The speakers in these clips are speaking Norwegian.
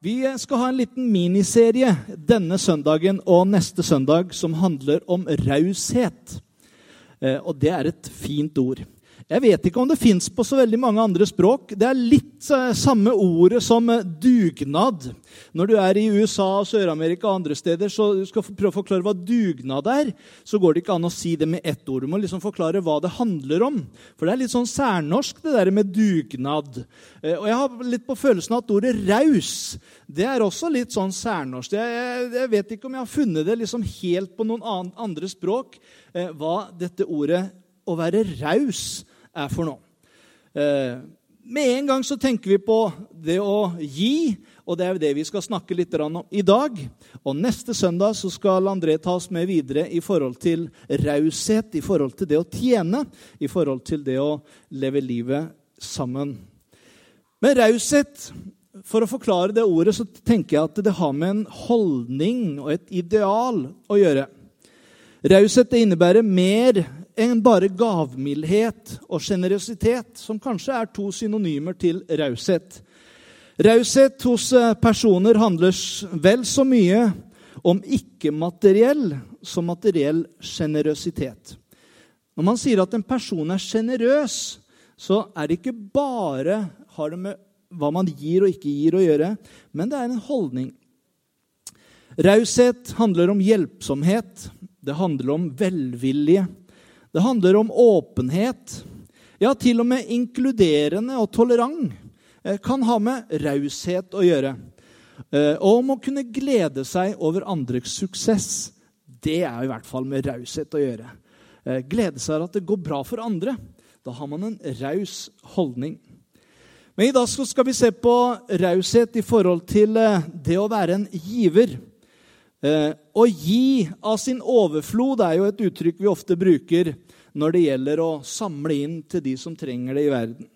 Vi skal ha en liten miniserie denne søndagen og neste søndag som handler om raushet. Eh, og det er et fint ord. Jeg vet ikke om det fins på så veldig mange andre språk. Det er litt eh, samme ordet som eh, dugnad. Når du er i USA, Sør-Amerika og andre steder så du skal prøve å forklare hva dugnad er, så går det ikke an å si det med ett ord. Du må liksom forklare hva det handler om. For det er litt sånn særnorsk, det der med dugnad. Eh, og jeg har litt på følelsen at ordet raus det er også litt sånn særnorsk. Jeg, jeg, vet ikke om jeg har funnet det liksom helt på noen andre språk, hva dette ordet å være raus er for noe. Eh, med en gang så tenker vi på det å gi, og det er det vi skal snakke litt om i dag. Og neste søndag så skal André ta oss med videre i forhold til raushet, i forhold til det å tjene, i forhold til det å leve livet sammen. Men raushet For å forklare det ordet så tenker jeg at det har med en holdning og et ideal å gjøre. Raushet innebærer mer enn bare gavmildhet og sjenerøsitet, som kanskje er to synonymer til raushet. Raushet hos eh, personer handler vel så mye om ikke-materiell som materiell sjenerøsitet. Når man sier at en person er sjenerøs, så er det ikke bare har det med hva man gir og ikke gir å gjøre, men det er en holdning. Raushet handler om hjelpsomhet. Det handler om velvilje. Det handler om åpenhet. Ja, til og med inkluderende og tolerant eh, kan ha med raushet å gjøre. Eh, og om å kunne glede seg over andres suksess. Det er i hvert fall med raushet å gjøre. Eh, glede seg over at det går bra for andre. Da har man en raus holdning. Men i dag skal vi se på raushet i forhold til det å være en giver. Eh, å gi av sin overflod er jo et uttrykk vi ofte bruker når det gjelder å samle inn til de som trenger det i verden.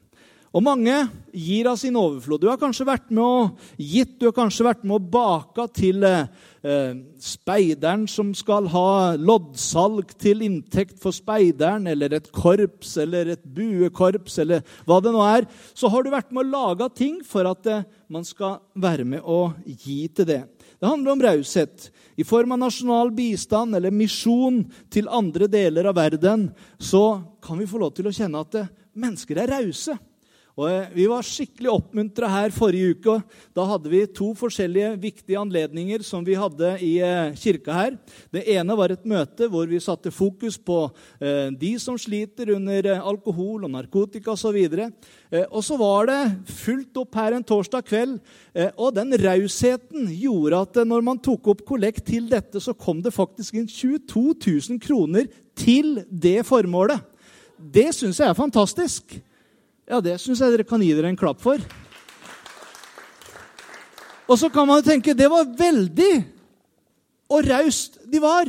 Og mange gir av sin overflod. Du har kanskje vært med og gitt, du har kanskje vært med og baka til eh, speideren som skal ha loddsalg til inntekt for speideren, eller et korps eller et buekorps, eller hva det nå er. Så har du vært med å lage ting for at eh, man skal være med å gi til det. Det handler om raushet. I form av nasjonal bistand eller misjon til andre deler av verden så kan vi få lov til å kjenne at mennesker er rause. Og eh, Vi var skikkelig oppmuntra her forrige uke. Da hadde vi to forskjellige viktige anledninger som vi hadde i eh, kirka her. Det ene var et møte hvor vi satte fokus på eh, de som sliter under alkohol og narkotika osv. Og så var det fullt opp her en torsdag kveld. Og den rausheten gjorde at når man tok opp kollekt til dette, så kom det faktisk inn 22 000 kroner til det formålet. Det syns jeg er fantastisk. Ja, det syns jeg dere kan gi dere en klapp for. Og så kan man jo tenke det var veldig og raust de var.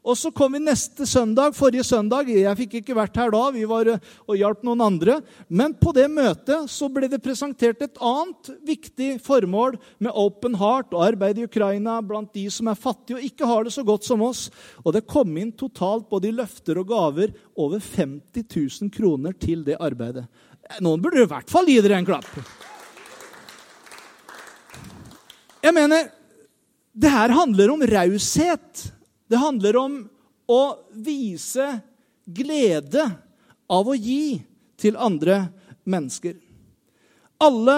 Og så kom vi neste søndag, forrige søndag. Jeg fikk ikke vært her da, vi var eh, og hjalp noen andre. Men på det møtet så ble det presentert et annet viktig formål med Open Heart og arbeid i Ukraina blant de som er fattige og ikke har det så godt som oss. Og det kom inn totalt både i løfter og gaver over 50 000 kroner til det arbeidet. Noen burde i hvert fall gi dere en klapp. Jeg mener, det her handler om raushet. Det handler om å vise glede av å gi til andre mennesker. Alle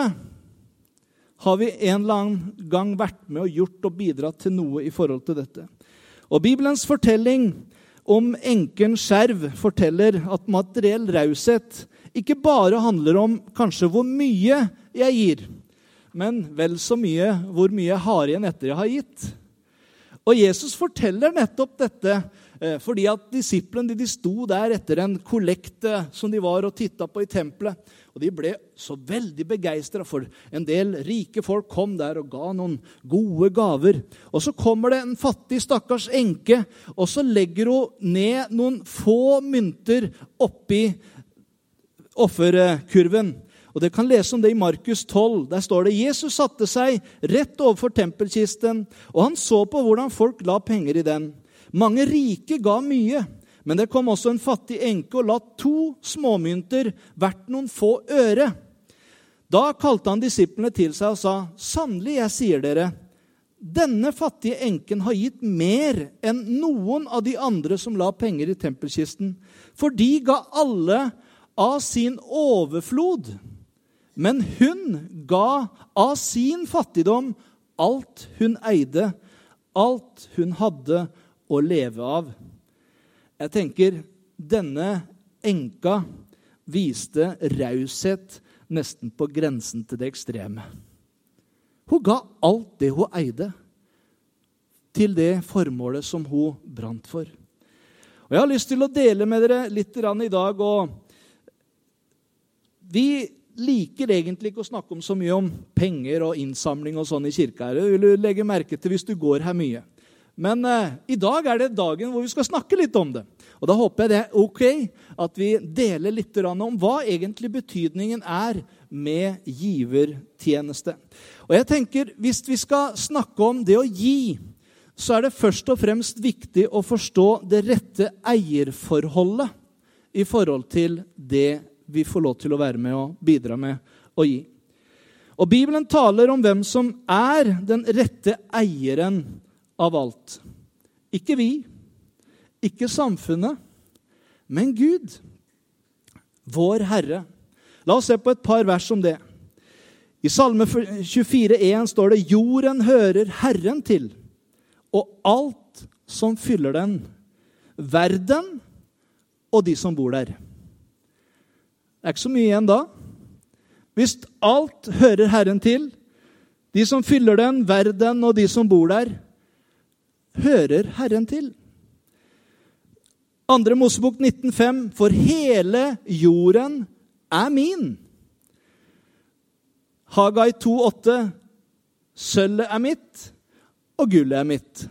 har vi en eller annen gang vært med og gjort og bidratt til noe i forhold til dette. Og Bibelens fortelling om enken Skjerv forteller at materiell raushet ikke bare handler om kanskje hvor mye jeg gir, men vel så mye hvor mye jeg har igjen etter jeg har gitt. Og Jesus forteller nettopp dette Eh, fordi at disiplene de sto der etter en kollekte som de var og titta på i tempelet. Og de ble så veldig begeistra, for en del rike folk kom der og ga noen gode gaver. Og så kommer det en fattig, stakkars enke, og så legger hun ned noen få mynter oppi offerkurven. Og Dere kan lese om det i Markus 12. Der står det Jesus satte seg rett overfor tempelkisten, og han så på hvordan folk la penger i den. Mange rike ga mye, men det kom også en fattig enke og la to småmynter hvert noen få øre. Da kalte han disiplene til seg og sa, 'Sannelig, jeg sier dere:" Denne fattige enken har gitt mer enn noen av de andre som la penger i tempelkisten, for de ga alle av sin overflod. Men hun ga av sin fattigdom alt hun eide, alt hun hadde å leve av. Jeg tenker denne enka viste raushet nesten på grensen til det ekstreme. Hun ga alt det hun eide, til det formålet som hun brant for. Og Jeg har lyst til å dele med dere litt i dag. og Vi liker egentlig ikke å snakke om så mye om penger og innsamling og sånn i kirka. Det vil du legge merke til hvis du går her mye. Men eh, i dag er det dagen hvor vi skal snakke litt om det. Og Da håper jeg det er ok at vi deler litt om hva egentlig betydningen er med givertjeneste. Og jeg tenker, Hvis vi skal snakke om det å gi, så er det først og fremst viktig å forstå det rette eierforholdet i forhold til det vi får lov til å være med og bidra med å gi. Og Bibelen taler om hvem som er den rette eieren av alt. Ikke vi, ikke samfunnet, men Gud. Vår Herre. La oss se på et par vers om det. I Salme 24,1 står det 'Jorden hører Herren til, og alt som fyller den, verden og de som bor der'. Det er ikke så mye igjen da. Hvis alt hører Herren til, de som fyller den, verden og de som bor der, hører Herren til. Andre Mosebok 19,5.: For hele jorden er min. Hagai 2,8.: Sølvet er mitt, og gullet er mitt.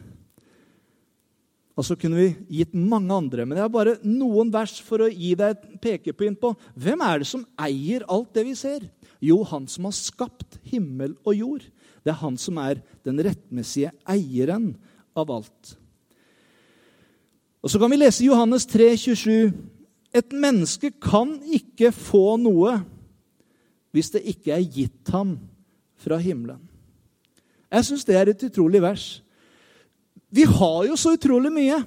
Og så kunne vi gitt mange andre. Men jeg har bare noen vers for å gi deg et pekepinn på hvem er det som eier alt det vi ser. Jo, han som har skapt himmel og jord. Det er han som er den rettmessige eieren av alt. Og Så kan vi lese Johannes 3, 27. Et menneske kan ikke få noe hvis det ikke er gitt ham fra himmelen. Jeg syns det er et utrolig vers. Vi har jo så utrolig mye.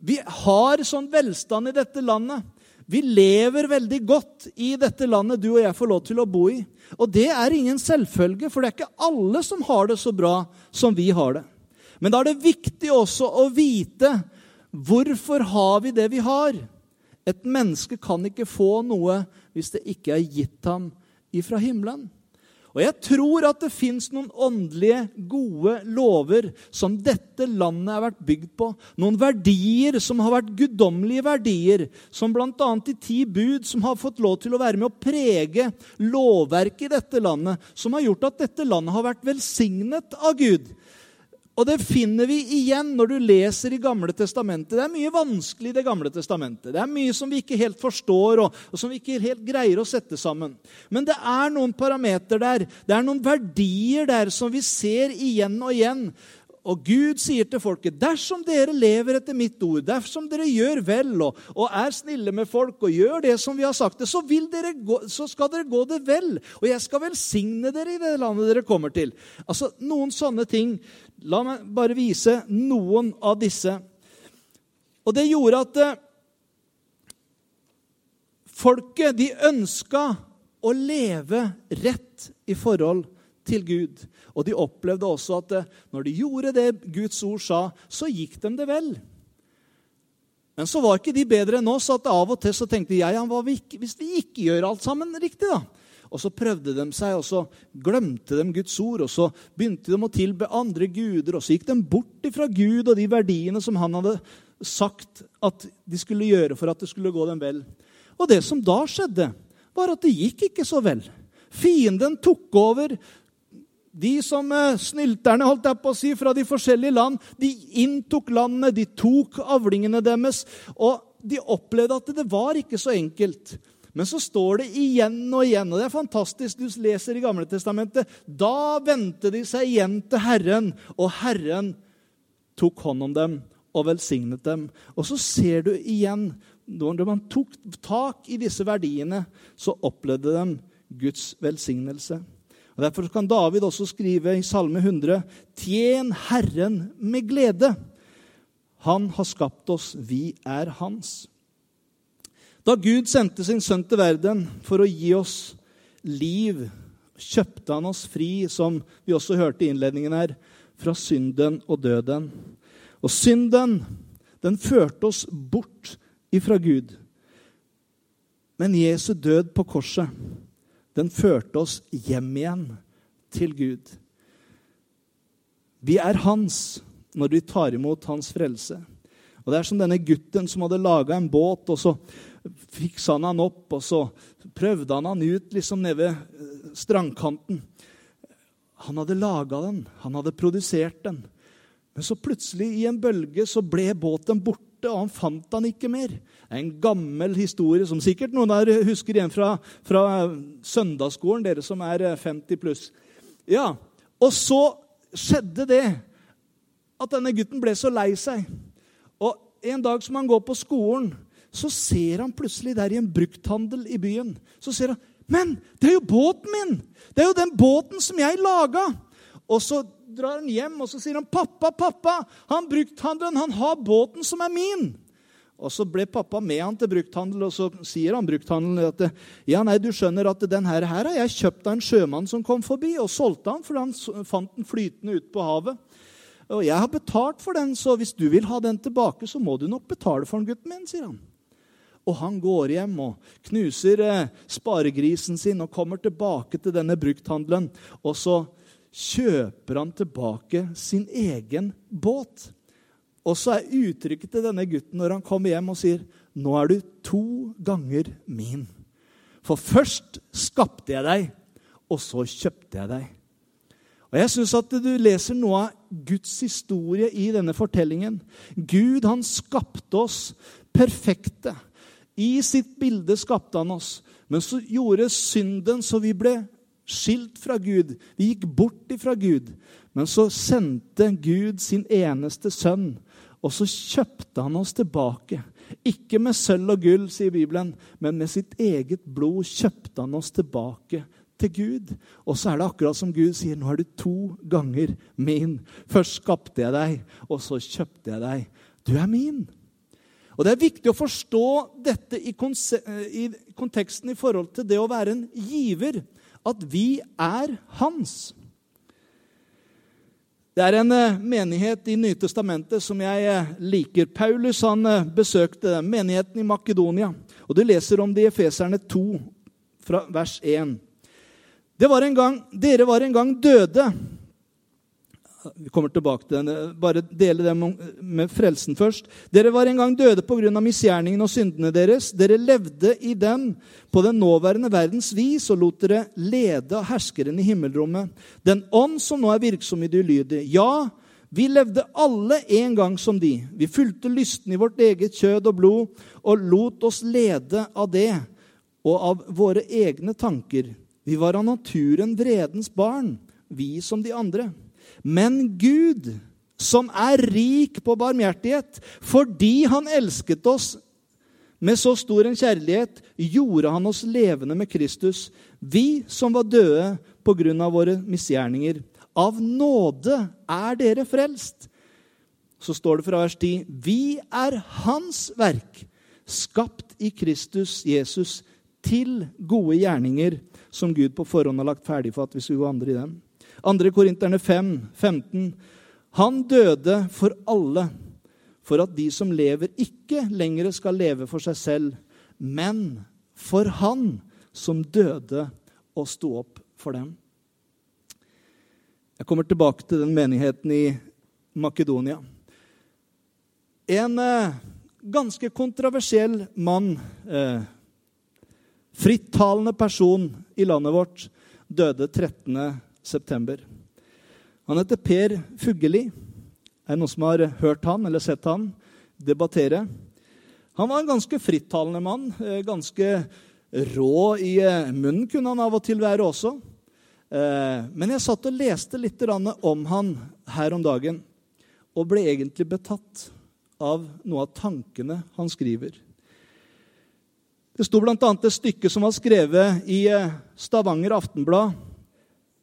Vi har sånn velstand i dette landet. Vi lever veldig godt i dette landet du og jeg får lov til å bo i. Og det er ingen selvfølge, for det er ikke alle som har det så bra som vi har det. Men da er det viktig også å vite hvorfor har vi det vi har. Et menneske kan ikke få noe hvis det ikke er gitt ham ifra himmelen. Og jeg tror at det fins noen åndelige, gode lover som dette landet har vært bygd på. Noen verdier som har vært guddommelige verdier, som bl.a. de ti bud, som har fått lov til å være med å prege lovverket i dette landet, som har gjort at dette landet har vært velsignet av Gud. Og det finner vi igjen når du leser i Gamle testamentet. Det er mye vanskelig i Det gamle testamentet. Det er mye som vi ikke helt forstår, og, og, som vi ikke helt greier å sette sammen. Men det er noen parameter der, det er noen verdier der som vi ser igjen og igjen. Og Gud sier til folket, 'Dersom dere lever etter mitt ord, dersom dere gjør vel og, og er snille med folk og gjør det som vi har sagt det, så, gå, så, skal dere gå det vel. Og jeg skal velsigne dere i det landet dere kommer til.' Altså, Noen sånne ting La meg bare vise noen av disse. Og det gjorde at eh, folket de ønska å leve rett i forhold til Gud. Og de opplevde også at eh, når de gjorde det Guds ord sa, så gikk dem det vel. Men så var ikke de bedre enn oss, at av og til så tenkte jeg ja, hvis vi ikke gjør alt sammen riktig, da? Og så prøvde de seg, og så glemte de Guds ord. Og så begynte de å tilbe andre guder, og så gikk de bort fra Gud og de verdiene som han hadde sagt at de skulle gjøre for at det skulle gå dem vel. Og det som da skjedde, var at det gikk ikke så vel. Fienden tok over. De som eh, snylterne holdt jeg på å si, fra de forskjellige land, de inntok landet, de tok avlingene deres. Og de opplevde at det var ikke så enkelt. Men så står det igjen og igjen, og det er fantastisk. Du leser i Gamle Testamentet. Da vendte de seg igjen til Herren, og Herren tok hånd om dem og velsignet dem. Og så ser du igjen Når man tok tak i disse verdiene, så opplevde de Guds velsignelse. Og Derfor kan David også skrive i Salme 100.: Tjen Herren med glede. Han har skapt oss, vi er hans. Da Gud sendte sin sønn til verden for å gi oss liv, kjøpte han oss fri, som vi også hørte i innledningen her, fra synden og døden. Og synden, den førte oss bort ifra Gud. Men Jesu død på korset, den førte oss hjem igjen til Gud. Vi er hans når vi tar imot hans frelse. Og Det er som denne gutten som hadde laga en båt, og så fiksa han han opp, og så prøvde han han ut liksom nede ved eh, strandkanten. Han hadde laga den, han hadde produsert den. Men så plutselig, i en bølge, så ble båten borte, og han fant han ikke mer. Det er en gammel historie som sikkert noen der husker igjen fra, fra søndagsskolen, dere som er 50 eh, pluss. Ja, Og så skjedde det at denne gutten ble så lei seg. Og en dag som han går på skolen, så ser han plutselig der i en brukthandel i byen så ser han, Men det er jo båten min! Det er jo den båten som jeg laga! Og så drar han hjem og så sier han, 'Pappa, pappa, han brukthandelen, han har båten som er min.' Og Så ble pappa med han til brukthandel, og så sier han brukthandelen at ja, nei, du skjønner at den her, har jeg kjøpt av en sjømann som kom forbi, og solgte han fordi han fant den flytende ute på havet. Og jeg har betalt for den, så hvis du vil ha den tilbake, så må du nok betale for den, gutten min, sier han. Og han går hjem og knuser eh, sparegrisen sin og kommer tilbake til denne brukthandelen. Og så kjøper han tilbake sin egen båt. Og så er uttrykket til denne gutten når han kommer hjem og sier, 'Nå er du to ganger min.' For først skapte jeg deg, og så kjøpte jeg deg. Og Jeg syns at du leser noe av Guds historie i denne fortellingen. Gud han skapte oss perfekte. I sitt bilde skapte han oss. Men så gjorde synden så vi ble skilt fra Gud. Vi gikk bort ifra Gud. Men så sendte Gud sin eneste sønn, og så kjøpte han oss tilbake. Ikke med sølv og gull, sier Bibelen, men med sitt eget blod kjøpte han oss tilbake til Gud. Og så er det akkurat som Gud sier, nå er du to ganger min. Først skapte jeg deg, og så kjøpte jeg deg. Du er min. Og Det er viktig å forstå dette i, i konteksten i forhold til det å være en giver. At vi er hans. Det er en eh, menighet i Nytestamentet som jeg eh, liker. Paulus han eh, besøkte menigheten i Makedonia. Og Du leser om det i Efeserne 2, fra vers 1. Var gang, dere var en gang døde vi kommer tilbake til den. Bare dele det med frelsen først. Dere var en gang døde pga. misgjerningen og syndene deres. Dere levde i den på den nåværende verdens vis og lot dere lede av herskeren i himmelrommet. Den ånd som nå er virksom i det ulydige. Ja, vi levde alle en gang som de. Vi fulgte lysten i vårt eget kjød og blod og lot oss lede av det og av våre egne tanker. Vi var av naturen vredens barn, vi som de andre. Men Gud, som er rik på barmhjertighet, fordi han elsket oss med så stor en kjærlighet, gjorde han oss levende med Kristus, vi som var døde på grunn av våre misgjerninger. Av nåde er dere frelst. Så står det fra vers 10.: Vi er Hans verk, skapt i Kristus Jesus, til gode gjerninger, som Gud på forhånd har lagt ferdig for at vi skulle gå andre i dem. 2. Korinterne 5, 15. Han døde for alle, for at de som lever, ikke lenger skal leve for seg selv, men for Han som døde og sto opp for dem. Jeg kommer tilbake til den menigheten i Makedonia. En eh, ganske kontroversiell mann, eh, frittalende person i landet vårt, døde 13.9. Han heter Per Fugelli. Er det noen som har hørt han eller sett han debattere? Han var en ganske frittalende mann. Eh, ganske rå i eh, munnen kunne han av og til være også. Eh, men jeg satt og leste litt om han her om dagen og ble egentlig betatt av noe av tankene han skriver. Det sto bl.a. et stykke som var skrevet i Stavanger Aftenblad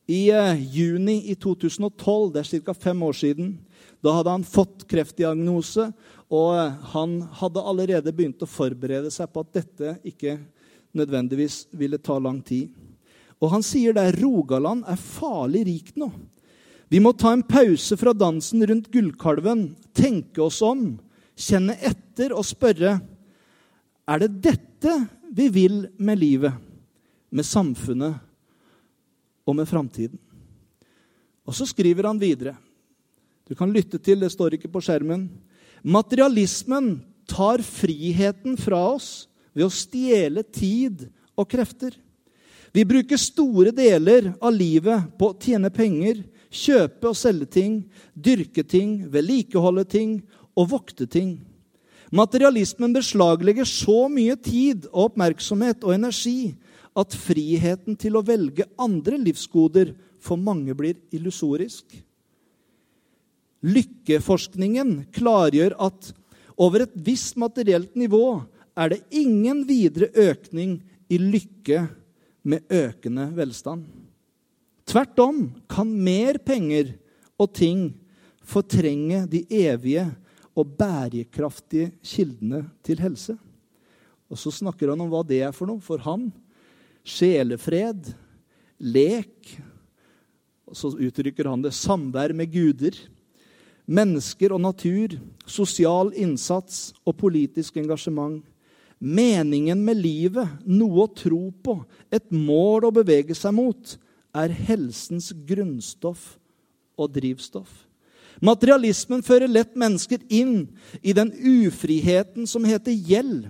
i juni i 2012. Det er ca. fem år siden. Da hadde han fått kreftdiagnose, og han hadde allerede begynt å forberede seg på at dette ikke nødvendigvis ville ta lang tid. Og han sier der Rogaland er farlig rikt nå. Vi må ta en pause fra dansen rundt gullkalven, tenke oss om, kjenne etter og spørre er det dette vi vil med livet, med samfunnet og med framtiden. Og så skriver han videre. Du kan lytte til, det står ikke på skjermen. Materialismen tar friheten fra oss ved å stjele tid og krefter. Vi bruker store deler av livet på å tjene penger, kjøpe og selge ting, dyrke ting, vedlikeholde ting og vokte ting. Materialismen beslaglegger så mye tid og oppmerksomhet og energi at friheten til å velge andre livsgoder for mange blir illusorisk. Lykkeforskningen klargjør at over et visst materielt nivå er det ingen videre økning i lykke med økende velstand. Tvert om kan mer penger og ting fortrenge de evige og bærekraftige kildene til helse. Og så snakker han om hva det er for noe. For han sjelefred, lek Og så uttrykker han det samvær med guder mennesker og natur, sosial innsats og politisk engasjement. Meningen med livet, noe å tro på, et mål å bevege seg mot, er helsens grunnstoff og drivstoff. Materialismen fører lett mennesker inn i den ufriheten som heter gjeld,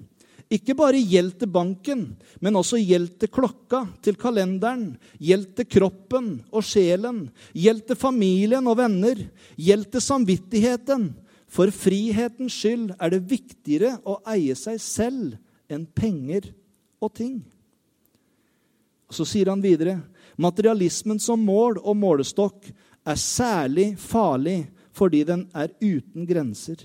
ikke bare gjeld til banken, men også gjeld til klokka, til kalenderen, gjeld til kroppen og sjelen, gjeld til familien og venner, gjeld til samvittigheten. For frihetens skyld er det viktigere å eie seg selv enn penger og ting. Og Så sier han videre materialismen som mål og målestokk er særlig farlig fordi den er uten grenser.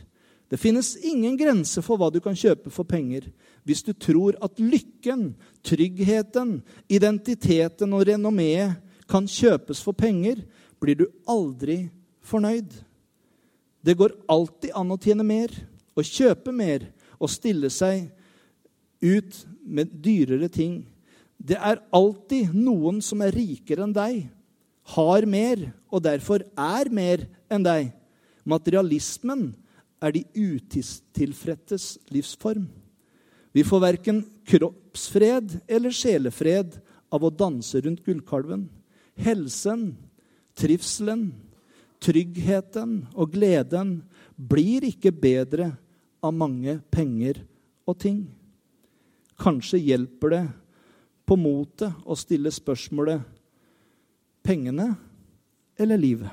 Det finnes ingen grense for hva du kan kjøpe for penger. Hvis du tror at lykken, tryggheten, identiteten og renommeet kan kjøpes for penger, blir du aldri fornøyd. Det går alltid an å tjene mer, å kjøpe mer og stille seg ut med dyrere ting. Det er alltid noen som er rikere enn deg, har mer og derfor er mer enn deg. Materialismen er de utilfredtes livsform. Vi får verken kroppsfred eller sjelefred av å danse rundt gullkalven. Helsen, trivselen, tryggheten og gleden blir ikke bedre av mange penger og ting. Kanskje hjelper det på motet å stille spørsmålet pengene eller livet?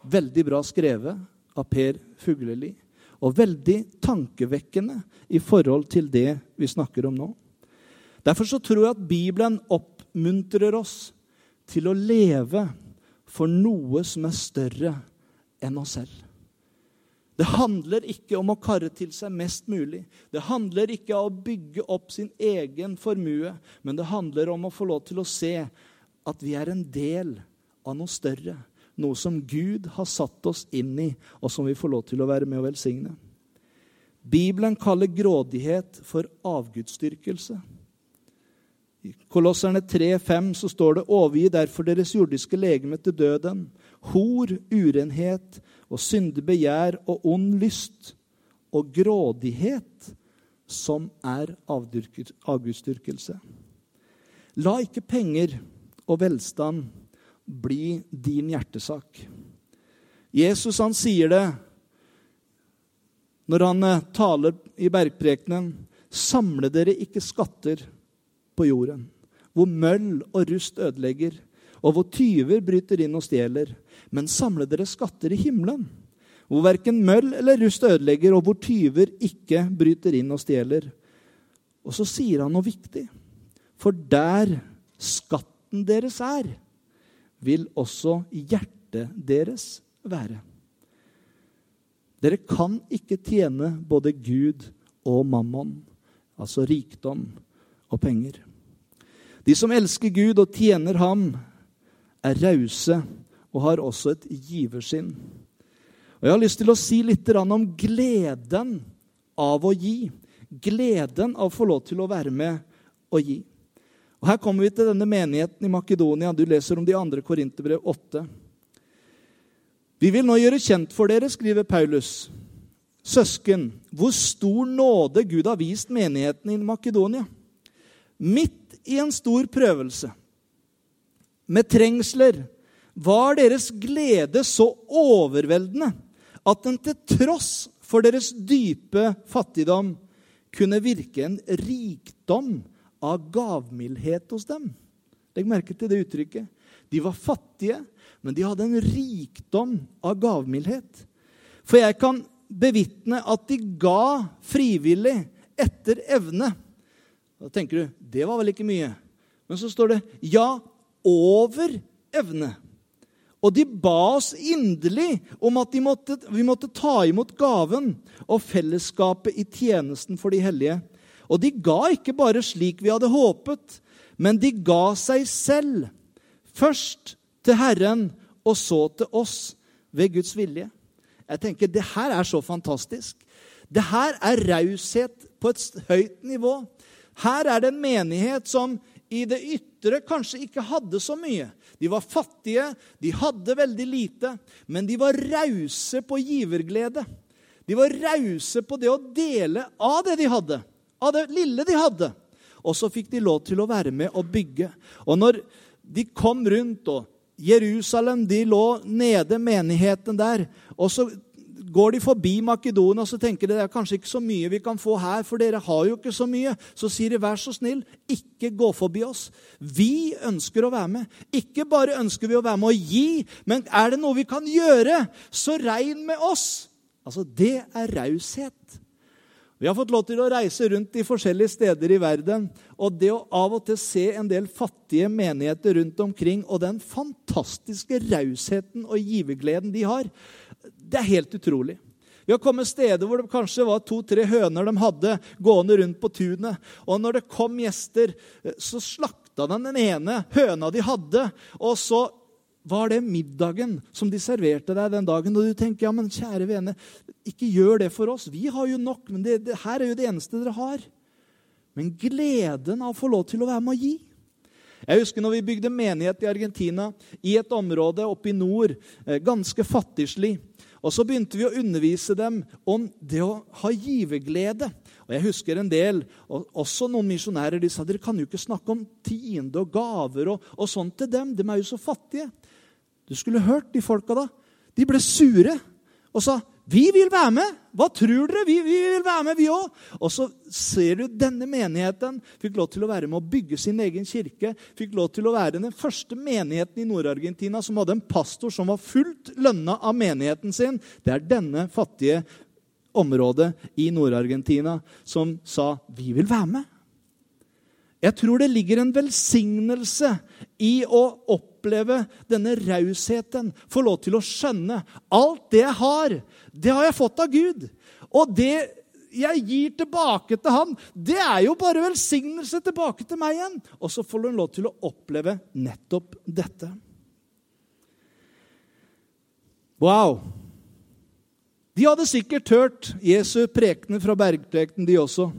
Veldig bra skrevet av Per Fugleli. Og veldig tankevekkende i forhold til det vi snakker om nå. Derfor så tror jeg at Bibelen oppmuntrer oss til å leve for noe som er større enn oss selv. Det handler ikke om å karre til seg mest mulig. Det handler ikke om å bygge opp sin egen formue, men det handler om å få lov til å se at vi er en del av noe større noe som Gud har satt oss inn i, og som vi får lov til å være med å velsigne. Bibelen kaller grådighet for avgudsdyrkelse. I Kolosserne 3,5 så står det:" Overgi derfor deres jordiske legeme til døden, hor, urenhet og syndig begjær og ond lyst og grådighet, som er avgudsdyrkelse. La ikke penger og velstand bli din hjertesak. Jesus han sier det når han eh, taler i bergprekenen Samle dere ikke skatter på jorden, hvor møll og rust ødelegger, og hvor tyver bryter inn og stjeler. Men samle dere skatter i himmelen, hvor verken møll eller rust ødelegger, og hvor tyver ikke bryter inn og stjeler. Og så sier han noe viktig. For der skatten deres er, vil også hjertet deres være. Dere kan ikke tjene både Gud og mammon, altså rikdom og penger. De som elsker Gud og tjener ham, er rause og har også et giversinn. Og Jeg har lyst til å si litt om gleden av å gi. Gleden av å få lov til å være med og gi. Og Her kommer vi til denne menigheten i Makedonia. Du leser om de andre Korinterbrev 8. Vi vil nå gjøre kjent for dere, skriver Paulus, søsken, hvor stor nåde Gud har vist menigheten i Makedonia. Midt i en stor prøvelse, med trengsler, var deres glede så overveldende at den til tross for deres dype fattigdom kunne virke en rikdom av gavmildhet hos dem. Legg merke til det uttrykket. De var fattige, men de hadde en rikdom av gavmildhet. For jeg kan bevitne at de ga frivillig etter evne. Da tenker du det var vel ikke mye. Men så står det ja, over evne. Og de ba oss inderlig om at måtte, vi måtte ta imot gaven og fellesskapet i tjenesten for de hellige. Og de ga ikke bare slik vi hadde håpet, men de ga seg selv. Først til Herren og så til oss ved Guds vilje. Jeg tenker, Det her er så fantastisk. Det her er raushet på et høyt nivå. Her er det en menighet som i det ytre kanskje ikke hadde så mye. De var fattige, de hadde veldig lite, men de var rause på giverglede. De var rause på det å dele av det de hadde, av det lille de hadde. Og så fikk de lov til å være med og bygge. Og når de kom rundt, og Jerusalem de lå nede, menigheten der. Og så går de forbi Makedonia og så tenker de det er kanskje ikke så mye vi kan få her, for dere har jo ikke så mye. Så sier de vær så snill, ikke gå forbi oss. Vi ønsker å være med. Ikke bare ønsker vi å være med å gi, men er det noe vi kan gjøre, så regn med oss. Altså, Det er raushet. Vi har fått lov til å reise rundt i forskjellige steder i verden. Og det å av og til se en del fattige menigheter rundt omkring, og den fantastiske rausheten og givergleden de har, det er helt utrolig. Vi har kommet steder hvor det kanskje var to-tre høner de hadde gående rundt på tunet. Og når det kom gjester, så slakta den den ene høna de hadde. Og så var det middagen som de serverte deg den dagen. Og du tenker ja, men kjære vene, ikke gjør det for oss. Vi har jo nok, men det, det, her er jo det eneste dere har. Men gleden av å få lov til å være med å gi. Jeg husker når vi bygde menighet i Argentina, i et område oppe i nord, eh, ganske fattigslig. Og så begynte vi å undervise dem om det å ha giverglede. Og jeg husker en del, og også noen misjonærer, de sa dere kan jo ikke snakke om tiende og gaver og, og sånt til dem. De er jo så fattige. Du skulle hørt de folka da. De ble sure og sa 'Vi vil være med!' Hva tror dere? Vi, vi vil være med, vi òg. Og så ser du denne menigheten fikk lov til å være med å bygge sin egen kirke. Fikk lov til å være den første menigheten i Nord-Argentina som hadde en pastor som var fullt lønna av menigheten sin. Det er denne fattige området i Nord-Argentina som sa 'Vi vil være med'. Jeg tror det ligger en velsignelse i å oppleve denne rausheten. Få lov til å skjønne alt det jeg har, det har jeg fått av Gud. Og det jeg gir tilbake til han, det er jo bare velsignelse tilbake til meg igjen. Og så får du lov til å oppleve nettopp dette. Wow! De hadde sikkert hørt Jesu prekener fra bergprekenen, de også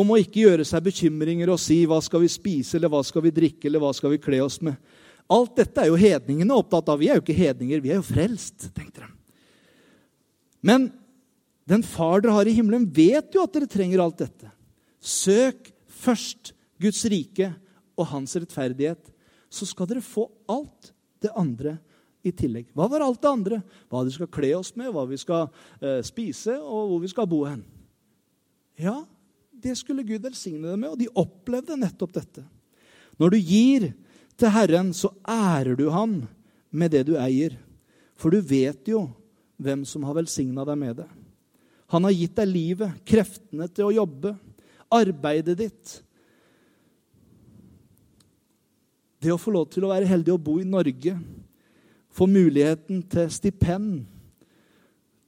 om å ikke gjøre seg bekymringer og si 'hva skal vi spise', eller 'hva skal vi drikke', eller 'hva skal vi kle oss med'. Alt dette er jo hedningene opptatt av. Vi er jo ikke hedninger, vi er jo frelst, tenkte de. Men den far dere har i himmelen, vet jo at dere trenger alt dette. Søk først Guds rike og hans rettferdighet, så skal dere få alt det andre i tillegg. Hva var alt det andre? Hva vi skal kle oss med, hva vi skal eh, spise, og hvor vi skal bo hen. Ja, det skulle Gud velsigne dem med, og de opplevde nettopp dette. Når du gir til Herren, så ærer du Han med det du eier. For du vet jo hvem som har velsigna deg med det. Han har gitt deg livet, kreftene til å jobbe, arbeidet ditt. Det å få lov til å være heldig å bo i Norge, få muligheten til stipend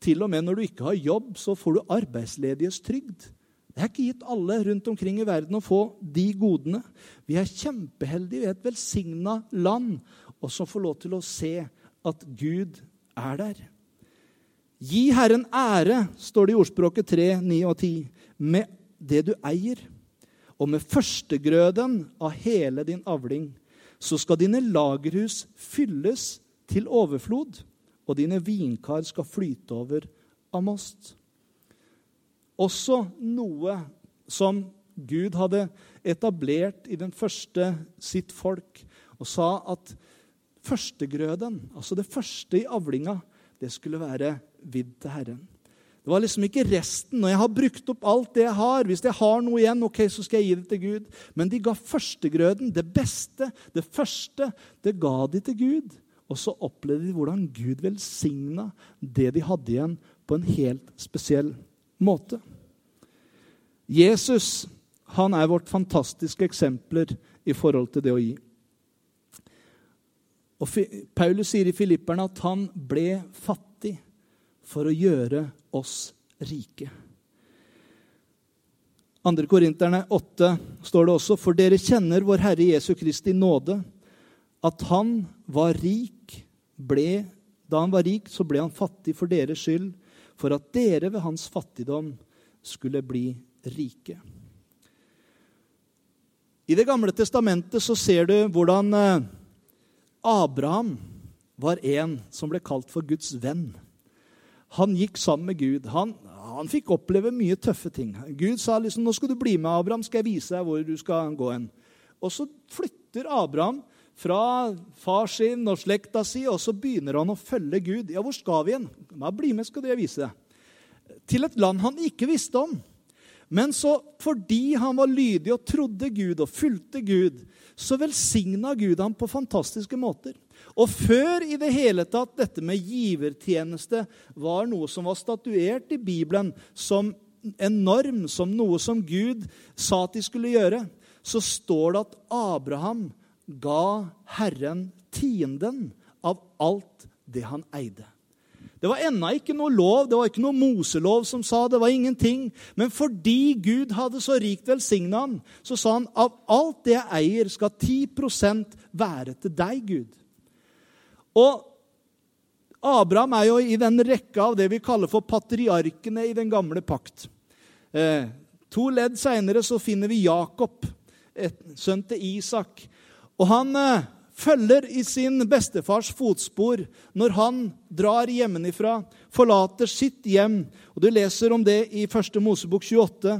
Til og med når du ikke har jobb, så får du arbeidsledighetstrygd. Det er ikke gitt alle rundt omkring i verden å få de godene. Vi er kjempeheldige i et velsigna land, og som får lov til å se at Gud er der. Gi Herren ære, står det i ordspråket 3, 9 og 10, med det du eier. Og med førstegrøden av hele din avling, så skal dine lagerhus fylles til overflod, og dine vinkar skal flyte over av most. Også noe som Gud hadde etablert i den første sitt folk, og sa at førstegrøden, altså det første i avlinga, det skulle være vidd til Herren. Det var liksom ikke resten. Når jeg har brukt opp alt det jeg har, hvis jeg har noe igjen, ok, så skal jeg gi det til Gud. Men de ga førstegrøden, det beste, det første, det ga de til Gud. Og så opplevde de hvordan Gud velsigna det de hadde igjen, på en helt spesiell måte. Jesus han er vårt fantastiske eksempler i forhold til det å gi. Og Paulus sier i Filipperne at han ble fattig for å gjøre oss rike. 2. Korinterne 8 står det også.: For dere kjenner vår Herre Jesu Kristi nåde, at han var rik, ble, da han var rik, så ble han fattig for deres skyld, for at dere ved hans fattigdom skulle bli rike. I Det gamle testamentet så ser du hvordan eh, Abraham var en som ble kalt for Guds venn. Han gikk sammen med Gud. Han, han fikk oppleve mye tøffe ting. Gud sa liksom, nå skal du bli med, Abraham, skal jeg vise deg hvor du skal gå hen. Og så flytter Abraham fra far sin og slekta si, og så begynner han å følge Gud. Ja, hvor skal vi hen? Bli med, skal jeg vise deg. Til et land han ikke visste om. Men så, fordi han var lydig og trodde Gud og fulgte Gud, så velsigna Gud ham på fantastiske måter. Og før i det hele tatt dette med givertjeneste var noe som var statuert i Bibelen som en norm, som noe som Gud sa at de skulle gjøre, så står det at Abraham ga Herren tienden av alt det han eide. Det var ennå ikke noe lov, det var ikke noe Moselov som sa det. var ingenting. Men fordi Gud hadde så rikt velsigna han, så sa han av alt det jeg eier, skal 10% være til deg, Gud. Og Abraham er jo i den rekka av det vi kaller for patriarkene i den gamle pakt. Eh, to ledd seinere finner vi Jakob, et, sønn til Isak. Og han eh, følger i sin bestefars fotspor når han drar hjemmefra, forlater sitt hjem. Og Du leser om det i 1. Mosebok 28.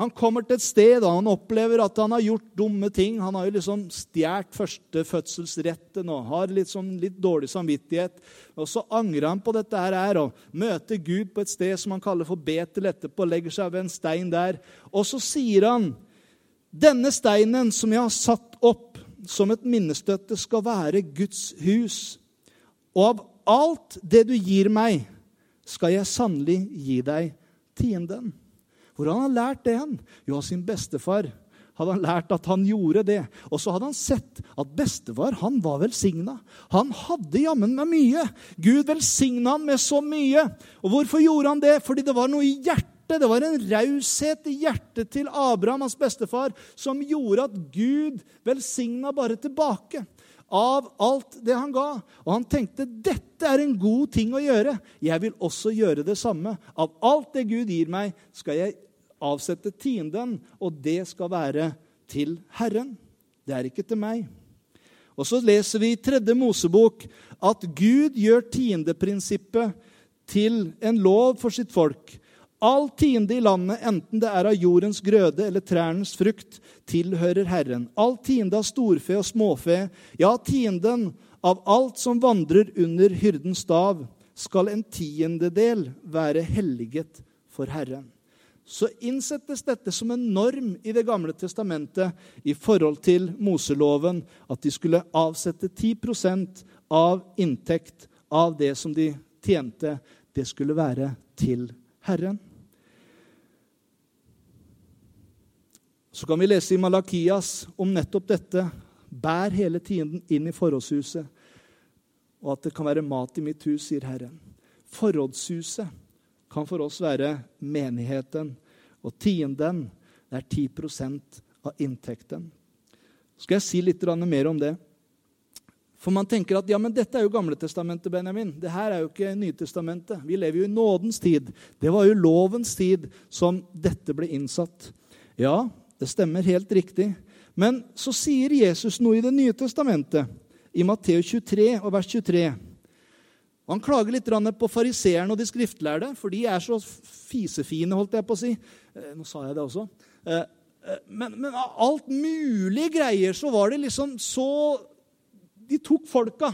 Han kommer til et sted og han opplever at han har gjort dumme ting. Han har jo liksom stjålet førstefødselsretten og har sånn, litt dårlig samvittighet. Og Så angrer han på dette her og møter Gud på et sted som han kaller for Betel etterpå. legger seg ved en stein der. Og så sier han, 'Denne steinen som jeg har satt som et minnestøtte skal være Guds hus. Og av alt det du gir meg, skal jeg sannelig gi deg tienden. Hvor han har lært det hen? Jo, av sin bestefar hadde han lært at han gjorde det. Og så hadde han sett at bestefar han var velsigna. Han hadde jammen meg mye. Gud velsigna han med så mye. Og hvorfor gjorde han det? Fordi det var noe i hjertet hjerte. Det var en raushet i hjertet til Abraham, hans bestefar, som gjorde at Gud velsigna bare tilbake av alt det han ga. Og han tenkte dette er en god ting å gjøre. Jeg vil også gjøre det samme. Av alt det Gud gir meg, skal jeg avsette tienden, og det skal være til Herren. Det er ikke til meg. Og så leser vi i tredje Mosebok at Gud gjør tiendeprinsippet til en lov for sitt folk All tiende i landet, enten det er av jordens grøde eller trærnes frukt, tilhører Herren. All tiende av storfe og småfe, ja, tienden av alt som vandrer under hyrdens stav, skal en tiendedel være helliget for Herren. Så innsettes dette som en norm i Det gamle testamentet i forhold til Moseloven, at de skulle avsette 10% av inntekt av det som de tjente, det skulle være til Herren. Så kan vi lese i Malakias om nettopp dette. Bær hele tiden inn i forrådshuset, og at det kan være mat i mitt hus, sier Herren. Forrådshuset kan for oss være menigheten, og tienden er 10 av inntekten. Skal jeg si litt mer om det. For man tenker at ja, men dette er jo Gamletestamentet, Benjamin. Det her er jo ikke Nytestamentet. Vi lever jo i nådens tid. Det var jo lovens tid som dette ble innsatt. Ja, det stemmer helt riktig. Men så sier Jesus noe i Det nye testamentet, i Matteus 23 og vers 23. Han klager litt på fariseerne og de skriftlærde, for de er så fisefine, holdt jeg på å si. Eh, nå sa jeg det også. Eh, eh, men, men av alt mulig greier så var det liksom så De tok folka.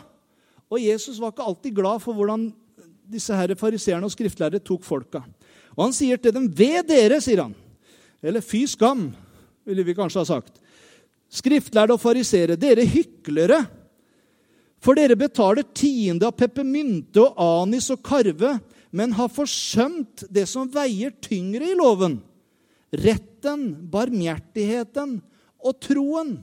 Og Jesus var ikke alltid glad for hvordan disse her fariseerne og skriftlærde tok folka. Og han sier til dem, 'Ved dere', sier han. Eller 'fy skam' ville vi kanskje ha sagt. Skriftlærde og farisere, dere hyklere! For dere betaler tiende av peppermynte og anis og karve, men har forsømt det som veier tyngre i loven retten, barmhjertigheten og troen.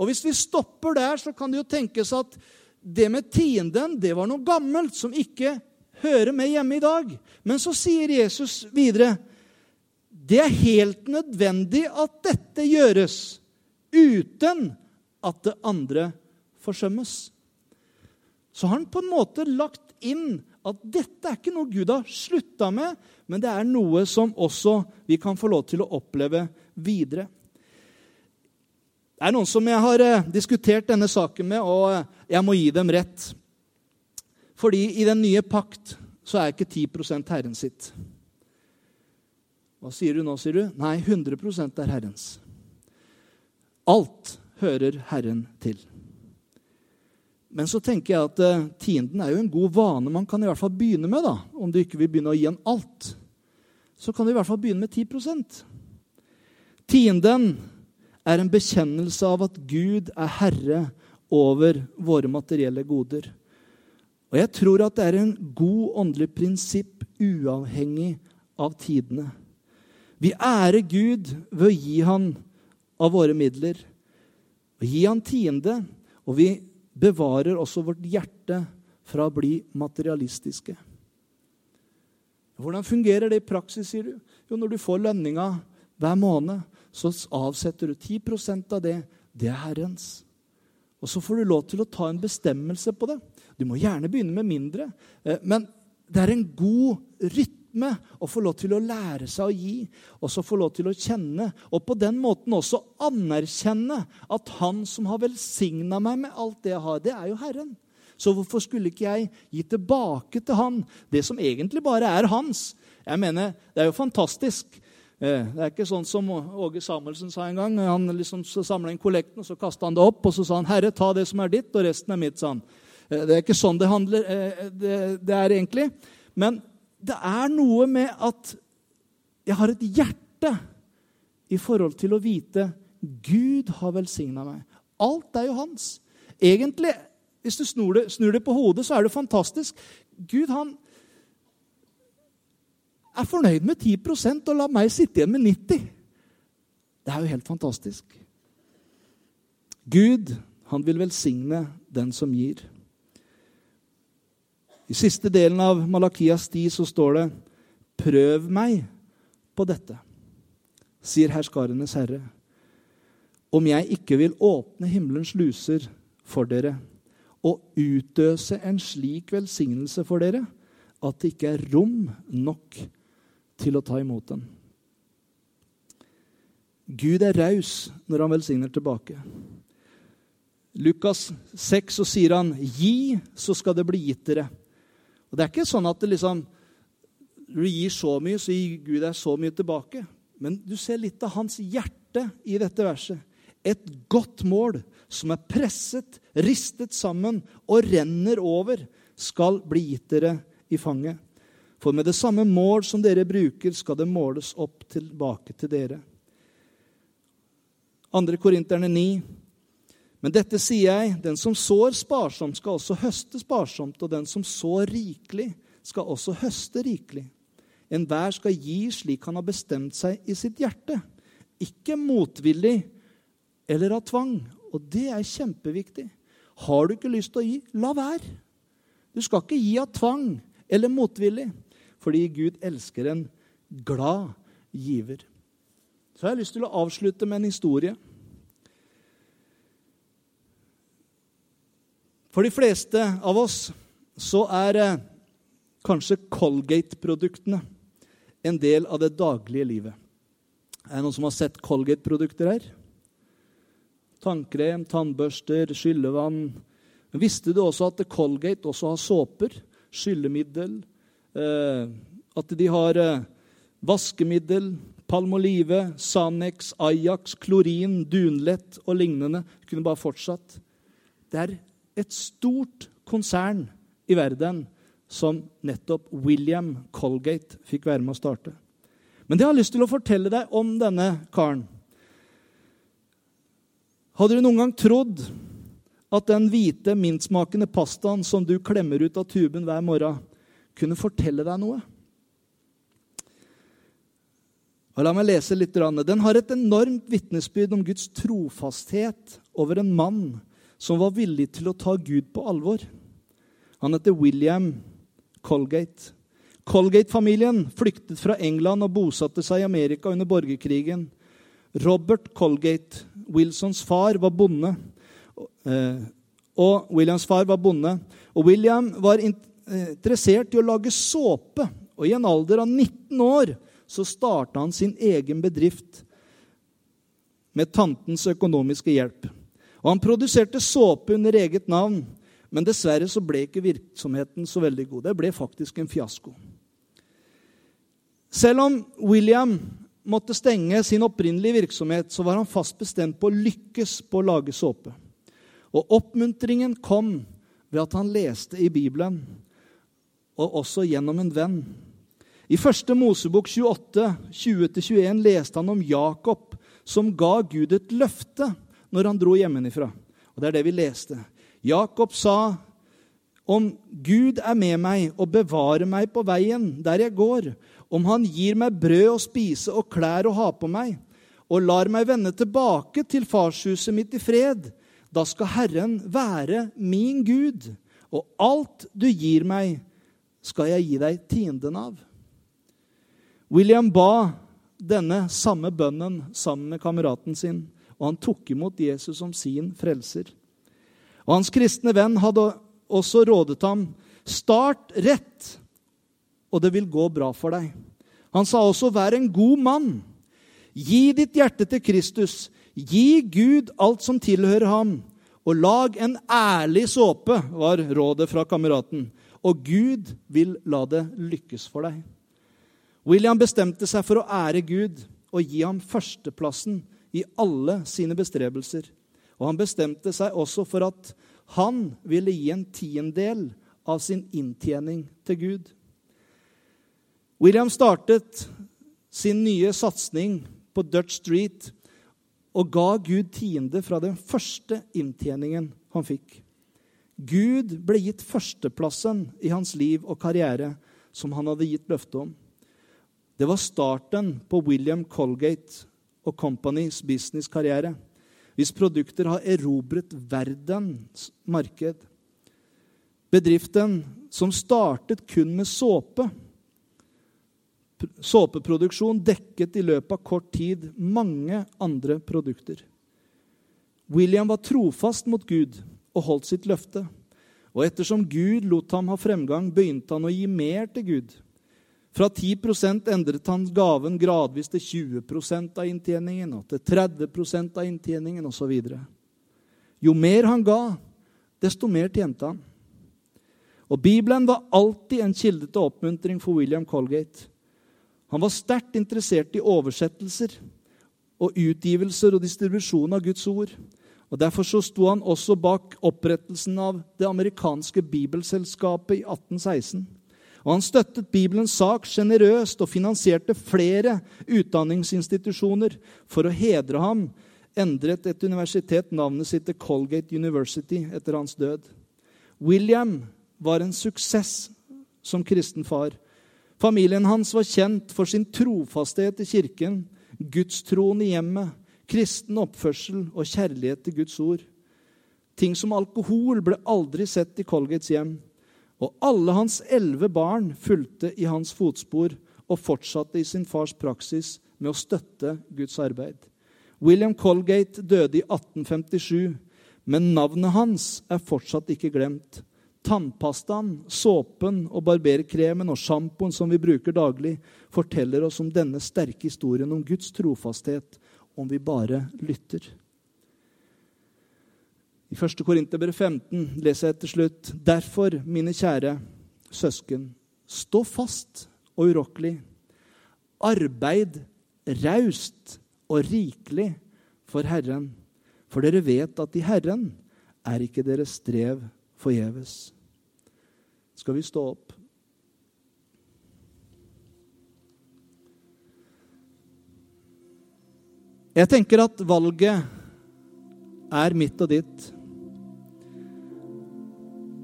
Og Hvis vi stopper der, så kan det jo tenkes at det med tienden det var noe gammelt som ikke hører med hjemme i dag. Men så sier Jesus videre det er helt nødvendig at dette gjøres uten at det andre forsømmes. Så har han på en måte lagt inn at dette er ikke noe Gud har slutta med, men det er noe som også vi kan få lov til å oppleve videre. Det er noen som jeg har eh, diskutert denne saken med, og eh, jeg må gi dem rett. Fordi i den nye pakt så er ikke 10 Herren sitt. Hva sier du nå, sier du? Nei, 100% er Herrens. Alt hører Herren til. Men så tenker jeg at uh, tienden er jo en god vane man kan i hvert fall begynne med. da. Om du ikke vil begynne å gi en alt, så kan du i hvert fall begynne med 10% Tienden er en bekjennelse av at Gud er herre over våre materielle goder. Og jeg tror at det er en god åndelig prinsipp uavhengig av tidene. Vi ærer Gud ved å gi Han av våre midler. og gi Han tiende. Og vi bevarer også vårt hjerte fra å bli materialistiske. Hvordan fungerer det i praksis, sier du? Jo, når du får lønninga hver måned, så avsetter du 10% av det. Det er Herrens. Og så får du lov til å ta en bestemmelse på det. Du må gjerne begynne med mindre, eh, men det er en god rytme rytme og få lov til å lære seg å gi, og så få lov til å kjenne, og på den måten også anerkjenne at Han som har velsigna meg med alt det jeg har, det er jo Herren. Så hvorfor skulle ikke jeg gi tilbake til Han det som egentlig bare er hans? Jeg mener, Det er jo fantastisk. Eh, det er ikke sånn som Åge Samuelsen sa en gang. Han liksom samla inn kollekten, og så kasta han det opp, og så sa han, 'Herre, ta det som er ditt, og resten er mitt', sa han. Eh, det er ikke sånn det, handler, eh, det, det er egentlig. Men det er noe med at jeg har et hjerte i forhold til å vite Gud har velsigna meg. Alt er jo hans. Egentlig, hvis du snur det, snur det, på hodet, så er det fantastisk. Gud han er fornøyd med 10 og lar meg sitte igjen med 90 Det er jo helt fantastisk. Gud, han vil velsigne den som gir. I siste delen av Malakias sti så står det Prøv meg på dette, sier herskarenes herre, om jeg ikke vil åpne himmelens luser for dere og utøse en slik velsignelse for dere at det ikke er rom nok til å ta imot den. Gud er raus når han velsigner tilbake. Lukas 6 så sier han, 'Gi, så skal det bli gitt dere'. Og Det er ikke sånn at det liksom du gir så mye, så gir Gud deg så mye tilbake. Men du ser litt av hans hjerte i dette verset. Et godt mål som er presset, ristet sammen og renner over, skal bli gitt dere i fanget. For med det samme mål som dere bruker, skal det måles opp tilbake til dere. 2. Korinterne 9. Men dette sier jeg, den som sår sparsomt, skal også høste sparsomt, og den som sår rikelig, skal også høste rikelig. Enhver skal gi slik han har bestemt seg i sitt hjerte, ikke motvillig eller av tvang. Og det er kjempeviktig. Har du ikke lyst til å gi, la være. Du skal ikke gi av tvang eller motvillig, fordi Gud elsker en glad giver. Så jeg har lyst til å avslutte med en historie. For de fleste av oss så er eh, kanskje Colgate-produktene en del av det daglige livet. Er det noen som har sett Colgate-produkter her? Tannkrem, tannbørster, skyllevann. Men visste du også at Colgate også har såper, skyllemiddel, eh, at de har eh, vaskemiddel, Palmolive, Sanex, Ajax, klorin, Dunlett og lignende. Kunne bare fortsatt. Det er et stort konsern i verden som nettopp William Colgate fikk være med å starte. Men det har lyst til å fortelle deg om denne karen. Hadde du noen gang trodd at den hvite, mintsmakende pastaen som du klemmer ut av tuben hver morgen, kunne fortelle deg noe? Og la meg lese litt. Den har et enormt vitnesbyrd om Guds trofasthet over en mann som var villig til å ta Gud på alvor. Han heter William Colgate. Colgate-familien flyktet fra England og bosatte seg i Amerika under borgerkrigen. Robert Colgate, Wilsons far, var bonde. Eh, og Williams far var bonde. Og William var interessert i å lage såpe. Og i en alder av 19 år så starta han sin egen bedrift med tantens økonomiske hjelp. Og Han produserte såpe under eget navn, men dessverre så ble ikke virksomheten så veldig god. Det ble faktisk en fiasko. Selv om William måtte stenge sin opprinnelige virksomhet, så var han fast bestemt på å lykkes på å lage såpe. Og oppmuntringen kom ved at han leste i Bibelen, og også gjennom en venn. I første Mosebok 28, 20-21 leste han om Jakob, som ga Gud et løfte når han dro hjemmefra. Og Det er det vi leste. Jakob sa, 'Om Gud er med meg og bevarer meg på veien der jeg går,' 'om Han gir meg brød å spise og klær å ha på meg,' 'og lar meg vende tilbake til farshuset mitt i fred,' 'da skal Herren være min Gud,' 'og alt du gir meg, skal jeg gi deg tienden av.' William ba denne samme bønnen sammen med kameraten sin, og han tok imot Jesus som sin frelser. Og Hans kristne venn hadde også rådet ham start rett, og det vil gå bra for deg. Han sa også vær en god mann. Gi ditt hjerte til Kristus. Gi Gud alt som tilhører ham, og lag en ærlig såpe, var rådet fra kameraten. Og Gud vil la det lykkes for deg. William bestemte seg for å ære Gud og gi ham førsteplassen i alle sine bestrebelser. Og han bestemte seg også for at han ville gi en tiendedel av sin inntjening til Gud. William startet sin nye satsing på Dutch Street og ga Gud tiende fra den første inntjeningen han fikk. Gud ble gitt førsteplassen i hans liv og karriere, som han hadde gitt løfte om. Det var starten på William Colgate og Companys businesskarriere. Hvis produkter har erobret verdens marked. Bedriften som startet kun med såpe. Såpeproduksjon dekket i løpet av kort tid mange andre produkter. William var trofast mot Gud og holdt sitt løfte. Og ettersom Gud lot ham ha fremgang, begynte han å gi mer til Gud. Fra 10% endret han gaven gradvis til 20% av inntjeningen, og til 30% av inntjeningen osv. Jo mer han ga, desto mer tjente han. Og Bibelen var alltid en kilde til oppmuntring for William Colgate. Han var sterkt interessert i oversettelser og utgivelser og distribusjon av Guds ord. Og Derfor så sto han også bak opprettelsen av det amerikanske bibelselskapet i 1816. Og han støttet Bibelens sak sjenerøst og finansierte flere utdanningsinstitusjoner. For å hedre ham endret et universitet navnet sitt til Colgate University etter hans død. William var en suksess som kristen far. Familien hans var kjent for sin trofasthet i kirken, gudstroen i hjemmet, kristen oppførsel og kjærlighet til Guds ord. Ting som alkohol ble aldri sett i Colgates hjem. Og alle hans elleve barn fulgte i hans fotspor og fortsatte i sin fars praksis med å støtte Guds arbeid. William Colgate døde i 1857, men navnet hans er fortsatt ikke glemt. Tannpastaen, såpen og barberkremen og sjampoen som vi bruker daglig, forteller oss om denne sterke historien om Guds trofasthet, om vi bare lytter. I 1. Korinterbrev 15 leser jeg til slutt.: Derfor, mine kjære søsken, stå fast og urokkelig. Arbeid raust og rikelig for Herren, for dere vet at i Herren er ikke deres strev forgjeves. Skal vi stå opp? Jeg tenker at valget er mitt og ditt.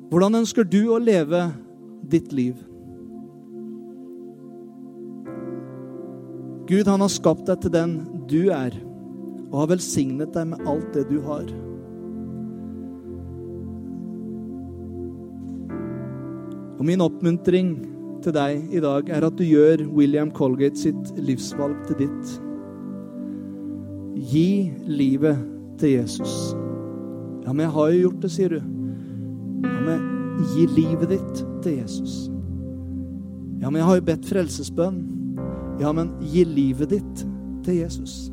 Hvordan ønsker du å leve ditt liv? Gud, han har skapt deg til den du er, og har velsignet deg med alt det du har. Og min oppmuntring til deg i dag er at du gjør William Colgate sitt livsvalg til ditt. Gi livet til Jesus. Ja, men jeg har jo gjort det, sier du. Ja, men gi livet ditt til Jesus. Ja, men jeg har jo bedt frelsesbønn. Ja, men gi livet ditt til Jesus.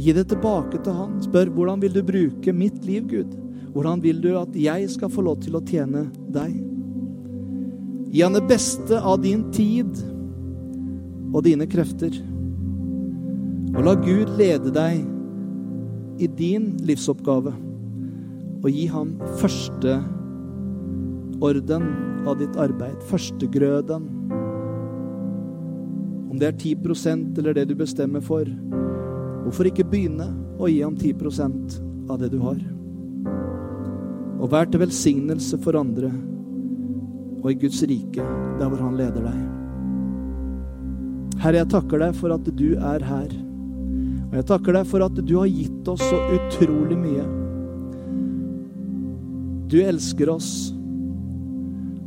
Gi det tilbake til han. Spør hvordan vil du bruke mitt liv, Gud? Hvordan vil du at jeg skal få lov til å tjene deg? Gi han det beste av din tid og dine krefter. Og la Gud lede deg i din livsoppgave. Og gi ham første orden av ditt arbeid. Førstegrøden. Om det er 10% eller det du bestemmer for. Hvorfor ikke begynne å gi ham 10% av det du har? Og vær til velsignelse for andre og i Guds rike, der hvor Han leder deg. Herre, jeg takker deg for at du er her. Og jeg takker deg for at du har gitt oss så utrolig mye. Du elsker oss.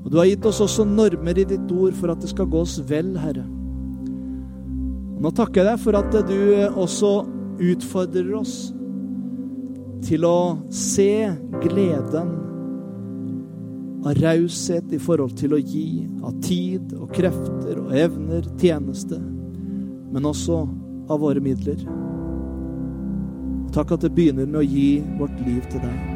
Og du har gitt oss også normer i ditt ord for at det skal gå oss vel, Herre. Nå takker jeg deg for at du også utfordrer oss til å se gleden av raushet i forhold til å gi av tid og krefter og evner, tjeneste, men også av våre midler. Takk at det begynner med å gi vårt liv til deg.